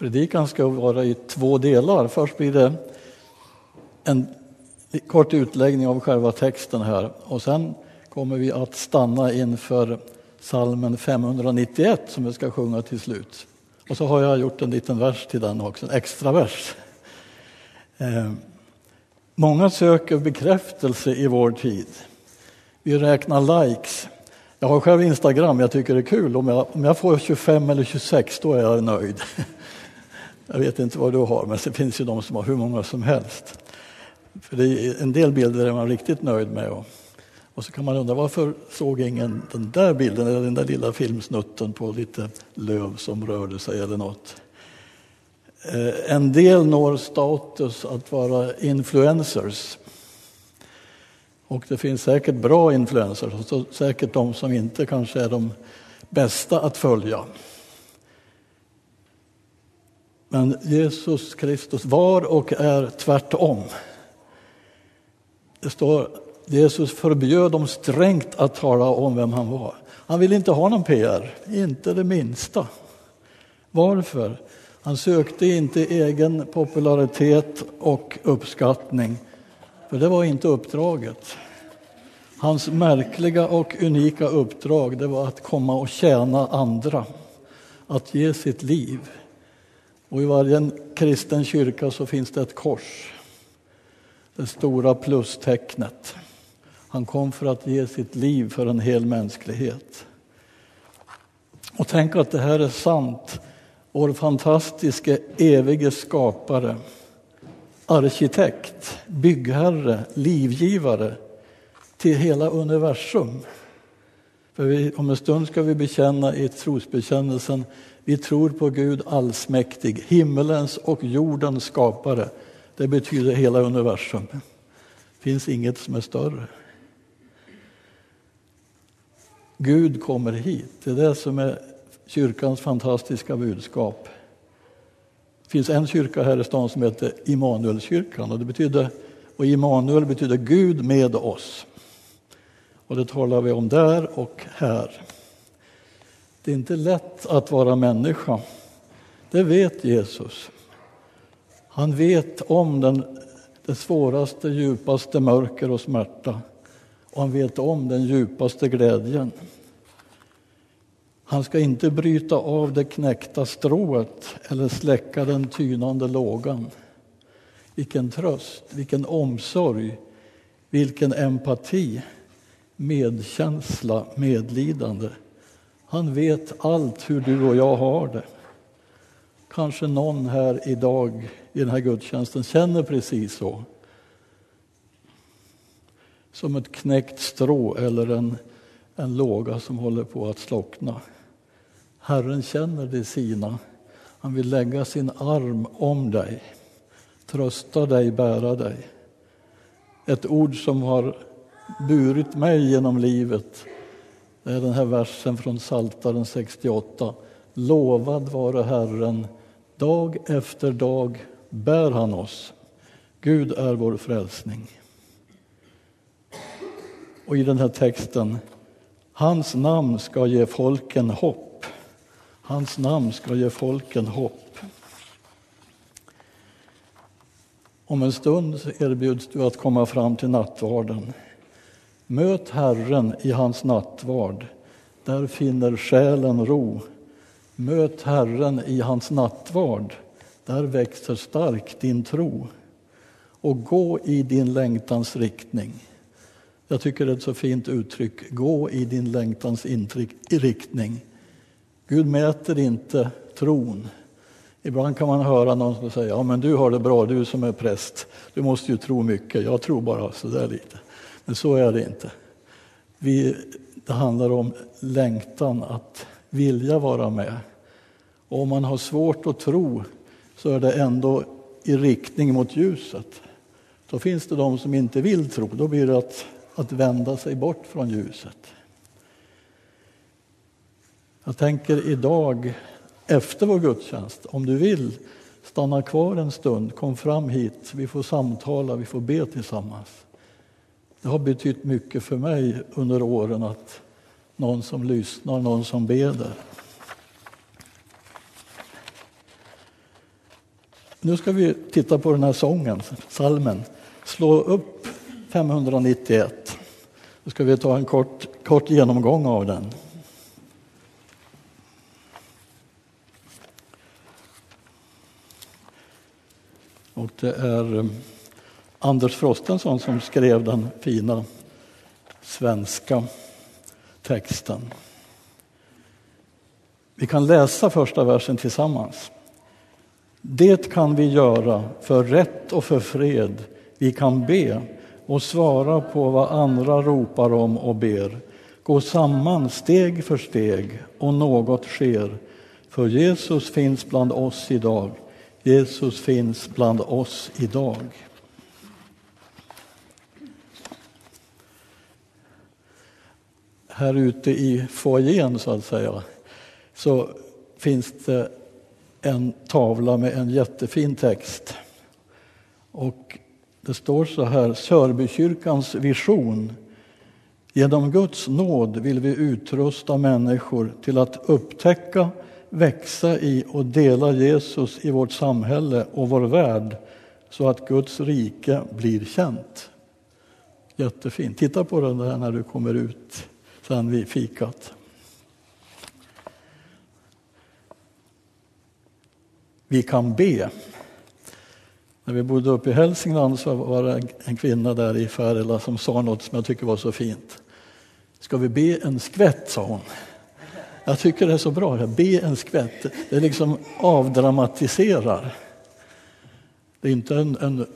Predikan ska vara i två delar. Först blir det en kort utläggning av själva texten här och sen kommer vi att stanna inför salmen 591 som vi ska sjunga till slut. Och så har jag gjort en liten vers till den också, en extra vers. Eh, många söker bekräftelse i vår tid. Vi räknar likes. Jag har själv Instagram, jag tycker det är kul. Om jag, om jag får 25 eller 26 då är jag nöjd. Jag vet inte vad du har, men det finns ju de som har hur många som helst. För det är en del bilder är man riktigt nöjd med. Och, och så kan man undra varför såg ingen den där bilden eller den där lilla filmsnutten på lite löv som rörde sig eller något. Eh, en del når status att vara influencers. Och det finns säkert bra influencers och säkert de som inte kanske är de bästa att följa. Men Jesus Kristus var och är tvärtom. Det står Jesus förbjöd dem strängt att tala om vem han var. Han ville inte ha någon PR, inte det minsta. Varför? Han sökte inte egen popularitet och uppskattning, för det var inte uppdraget. Hans märkliga och unika uppdrag det var att komma och tjäna andra, att ge sitt liv. Och I varje kristen kyrka så finns det ett kors, det stora plustecknet. Han kom för att ge sitt liv för en hel mänsklighet. Och tänk att det här är sant. Vår fantastiske evige skapare, arkitekt, byggherre, livgivare till hela universum. För vi, om en stund ska vi bekänna i trosbekännelsen vi tror på Gud allsmäktig, himmelens och jordens skapare. Det betyder hela universum. Det finns inget som är större. Gud kommer hit. Det är det som är kyrkans fantastiska budskap. Det finns en kyrka här i stan som heter Immanuelskyrkan och det betyder, och Immanuel betyder Gud med oss. Och det talar vi om där och här. Det är inte lätt att vara människa. Det vet Jesus. Han vet om den, det svåraste, djupaste mörker och smärta. Och han vet om den djupaste glädjen. Han ska inte bryta av det knäckta strået eller släcka den tynande lågan. Vilken tröst, vilken omsorg, vilken empati, medkänsla, medlidande. Han vet allt hur du och jag har det. Kanske någon här idag i den här gudstjänsten känner precis så. Som ett knäckt strå eller en, en låga som håller på att slockna. Herren känner de sina. Han vill lägga sin arm om dig, trösta dig, bära dig. Ett ord som har burit mig genom livet det är den här versen från Psaltaren 68. Lovad vare Herren, dag efter dag bär han oss. Gud är vår frälsning. Och i den här texten, hans namn ska ge folken hopp. Hans namn ska ge folken hopp. Om en stund erbjuds du att komma fram till nattvarden. Möt Herren i hans nattvard, där finner själen ro. Möt Herren i hans nattvard, där växer stark din tro. Och gå i din längtans riktning. Jag tycker det är ett så fint uttryck, gå i din längtans riktning. Gud mäter inte tron. Ibland kan man höra någon som säger, ja men du har det bra, du som är präst, du måste ju tro mycket, jag tror bara så där lite. Men så är det inte. Vi, det handlar om längtan att vilja vara med. Och om man har svårt att tro så är det ändå i riktning mot ljuset. Då finns det de som inte vill tro, då blir det att, att vända sig bort från ljuset. Jag tänker idag efter vår gudstjänst, om du vill stanna kvar en stund, kom fram hit, vi får samtala, vi får be tillsammans. Det har betytt mycket för mig under åren att någon som lyssnar, någon som beder. Nu ska vi titta på den här sången, salmen. Slå upp 591. Nu ska vi ta en kort, kort genomgång av den. Och det är eh, Anders Frostenson som skrev den fina svenska texten. Vi kan läsa första versen tillsammans. Det kan vi göra för rätt och för fred. Vi kan be och svara på vad andra ropar om och ber. Gå samman steg för steg och något sker. För Jesus finns bland oss idag. Jesus finns bland oss idag. Här ute i foajén, så att säga, så finns det en tavla med en jättefin text. Och det står så här, Sörbykyrkans vision. Genom Guds nåd vill vi utrusta människor till att upptäcka, växa i och dela Jesus i vårt samhälle och vår värld så att Guds rike blir känt. Jättefint. Titta på den där när du kommer ut sen vid fikat. Vi kan be. När vi bodde uppe i Hälsingland så var det en kvinna där i Färila som sa något som jag tycker var så fint. Ska vi be en skvätt, sa hon. Jag tycker det är så bra, be en skvätt. Det liksom avdramatiserar. Det är inte en, en eh,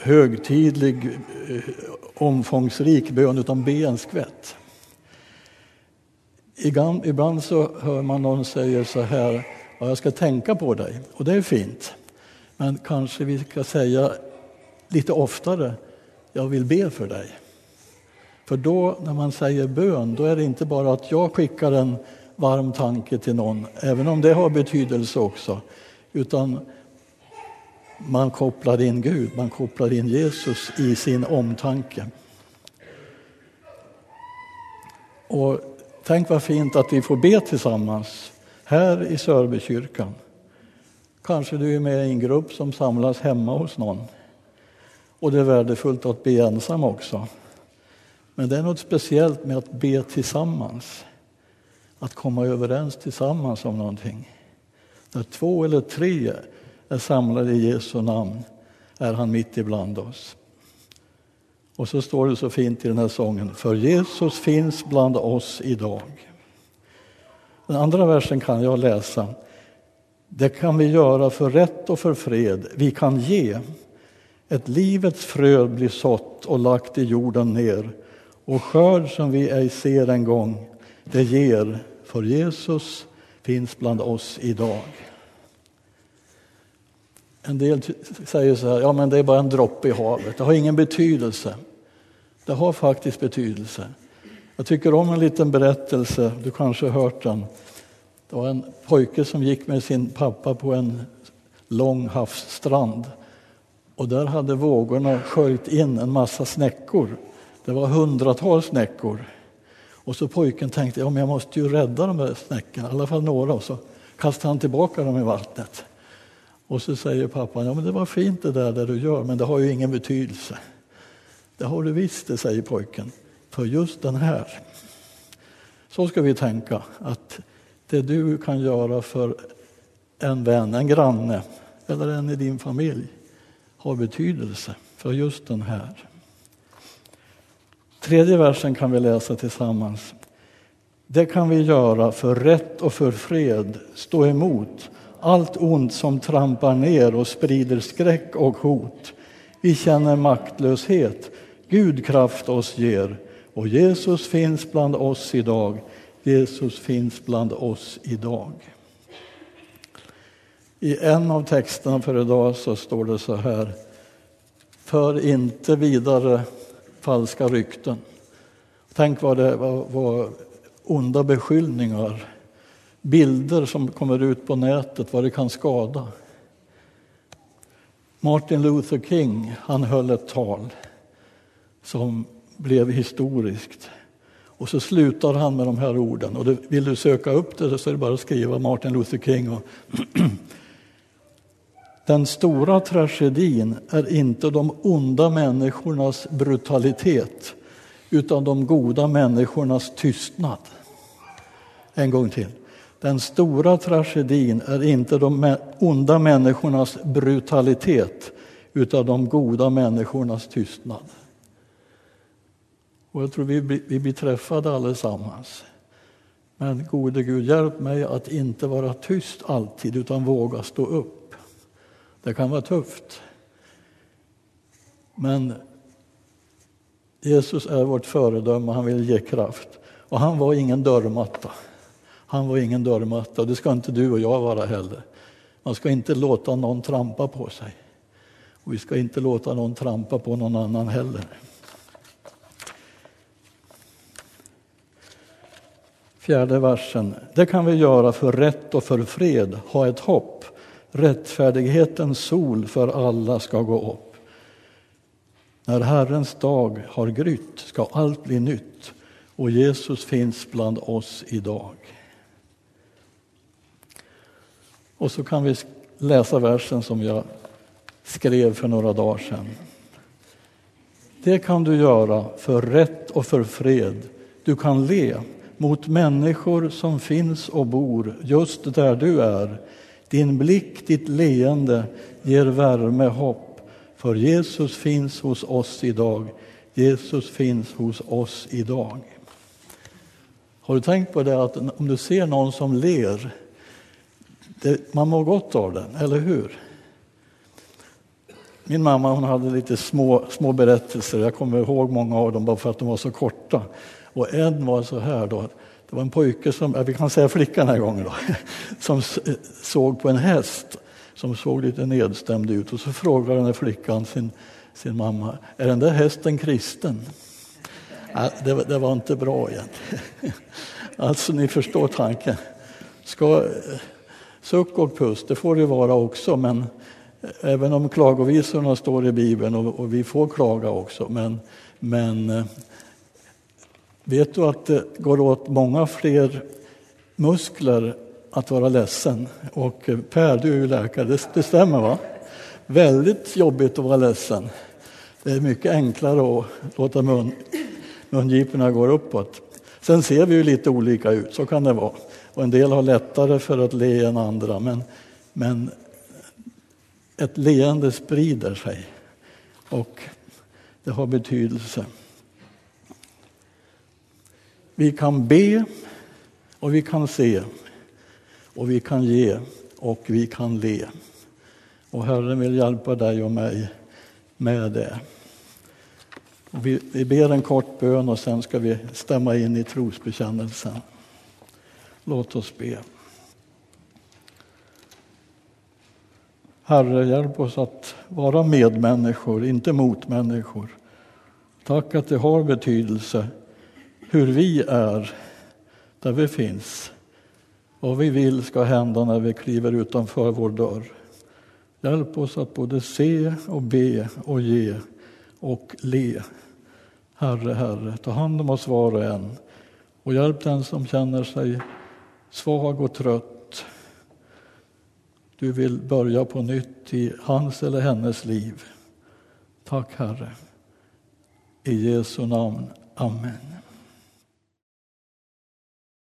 högtidlig, eh, omfångsrik bön, utan be en skvätt. Ibland, ibland så hör man någon säga så här, ja, jag ska tänka på dig, och det är fint. Men kanske vi ska säga lite oftare, jag vill be för dig. För då när man säger bön, då är det inte bara att jag skickar en varm tanke till någon, även om det har betydelse också, utan man kopplar in Gud, man kopplar in Jesus i sin omtanke. Och tänk vad fint att vi får be tillsammans här i Sörbykyrkan. Kanske du är med i en grupp som samlas hemma hos någon. Och det är värdefullt att be ensam också. Men det är något speciellt med att be tillsammans. Att komma överens tillsammans om någonting. När två eller tre är samlade i Jesu namn är han mitt ibland oss. Och så står det så fint i den här sången, för Jesus finns bland oss idag. Den andra versen kan jag läsa. Det kan vi göra för rätt och för fred. Vi kan ge. Ett livets frö blir sått och lagt i jorden ner och skörd som vi ej ser en gång, det ger, för Jesus finns bland oss idag. En del säger så här, ja men det är bara en droppe i havet, det har ingen betydelse. Det har faktiskt betydelse. Jag tycker om en liten berättelse, du kanske har hört den. Det var en pojke som gick med sin pappa på en lång havsstrand. Och där hade vågorna sköljt in en massa snäckor. Det var hundratals snäckor. Och så pojken tänkte, ja men jag måste ju rädda de här snäckorna, i alla fall några. Och så kastade han tillbaka dem i vattnet. Och så säger pappan, ja men det var fint det där, det du gör, men det har ju ingen betydelse. Det har du visst det, säger pojken, för just den här. Så ska vi tänka, att det du kan göra för en vän, en granne eller en i din familj har betydelse för just den här. Tredje versen kan vi läsa tillsammans. Det kan vi göra för rätt och för fred, stå emot allt ont som trampar ner och sprider skräck och hot. Vi känner maktlöshet, Gud kraft oss ger och Jesus finns bland oss idag. Jesus finns bland oss idag. I en av texterna för idag så står det så här. För inte vidare falska rykten. Tänk vad det var, var onda beskyllningar, bilder som kommer ut på nätet, vad det kan skada. Martin Luther King, han höll ett tal som blev historiskt. Och så slutar han med de här orden. Och det, vill du söka upp det så är det bara att skriva Martin Luther King. Och Den stora tragedin är inte de onda människornas brutalitet utan de goda människornas tystnad. En gång till. Den stora tragedin är inte de onda människornas brutalitet utan de goda människornas tystnad. Och jag tror vi, vi blir träffade allesammans. Men gode Gud, hjälp mig att inte vara tyst alltid utan våga stå upp. Det kan vara tufft. Men Jesus är vårt föredöme, han vill ge kraft. Och han var ingen dörrmatta. Han var ingen dörrmatta och det ska inte du och jag vara heller. Man ska inte låta någon trampa på sig. Och vi ska inte låta någon trampa på någon annan heller. Fjärde versen. Det kan vi göra för rätt och för fred, ha ett hopp. Rättfärdighetens sol för alla ska gå upp. När Herrens dag har grytt ska allt bli nytt och Jesus finns bland oss idag. Och så kan vi läsa versen som jag skrev för några dagar sedan. Det kan du göra för rätt och för fred. Du kan le mot människor som finns och bor just där du är. Din blick, ditt leende ger värme, hopp. För Jesus finns hos oss idag. Jesus finns hos oss idag. Har du tänkt på det att om du ser någon som ler, det, man mår gott av den, eller hur? Min mamma hon hade lite små, små berättelser, jag kommer ihåg många av dem bara för att de var så korta. Och en var så här då, det var en pojke, som, vi kan säga flicka den här gången då, som eh, såg på en häst som såg lite nedstämd ut och så frågade den här flickan sin, sin mamma, är den där hästen kristen? Ja, det, det, var inte bra egentligen. Alltså ni förstår tanken. Ska, eh, suck och puss, det får det vara också, men eh, även om klagovisorna står i Bibeln och, och vi får klaga också, men, men vet du att det går åt många fler muskler att vara ledsen? Och eh, Per, du är ju läkare, det, det stämmer va? Väldigt jobbigt att vara ledsen. Det är mycket enklare att låta mun, mungiporna gå uppåt. Sen ser vi ju lite olika ut, så kan det vara. Och en del har lättare för att le än andra, men, men ett leende sprider sig och det har betydelse. Vi kan be och vi kan se och vi kan ge och vi kan le. Och Herren vill hjälpa dig och mig med det. Vi, vi ber en kort bön och sen ska vi stämma in i trosbekännelsen. Låt oss be. Herre, hjälp oss att vara medmänniskor, inte motmänniskor. Tack att det har betydelse hur vi är där vi finns. Vad vi vill ska hända när vi kliver utanför vår dörr. Hjälp oss att både se och be och ge och le. Herre, Herre, ta hand om oss var och en och hjälp den som känner sig svag och trött. Du vill börja på nytt i hans eller hennes liv. Tack Herre. I Jesu namn. Amen.